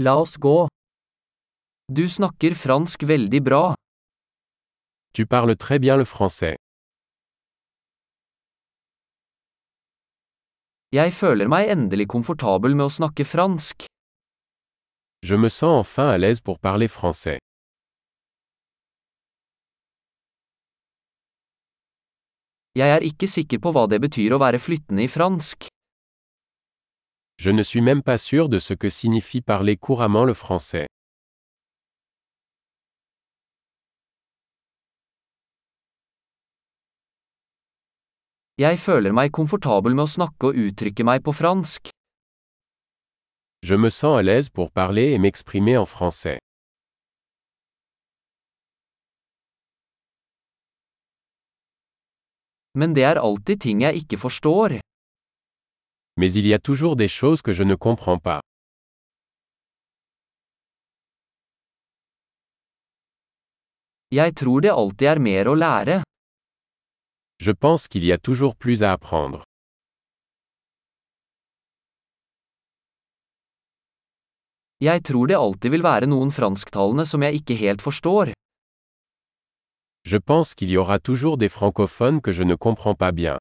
La oss gå. Du snakker fransk veldig bra. Tu parles très bien le français. Jeg føler meg endelig komfortabel med å snakke fransk. Je me sens enfin à l'aise pour parler français. Jeg er ikke sikker på hva det betyr å være flyttende i fransk. Je ne suis même pas sûr de ce que signifie parler couramment le français. Jeg føler meg komfortabel med å snakke og uttrykke meg på fransk. Je me sens à l'aise pour parler et m'exprimer en français. Men det er alltid ting jeg ikke forstår. Mais il y a toujours des choses que je ne comprends pas. Jeg tror det alltid er mer å lære. Je pense qu'il y a toujours plus à apprendre. Jeg tror det alltid vil være noen fransktalende som jeg ikke helt forstår. Je pense qu'il y aura toujours des francophones que je ne comprends pas bien.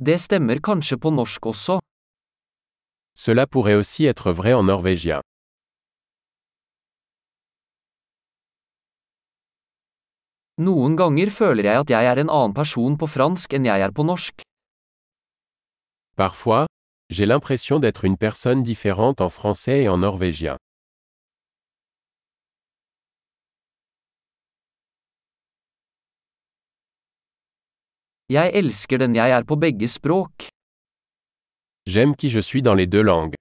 Det stemmer kanskje på norsk også. Cela pourrait aussi être vrai en norvégien. Noen ganger føler jeg at jeg er en annen person på fransk enn jeg er på norsk. Parfois, j'ai l'impression d'être une personne différente en français et en norvégien. Jeg elsker den jeg er på begge språk. J'aime qui je suis dans les deux langues.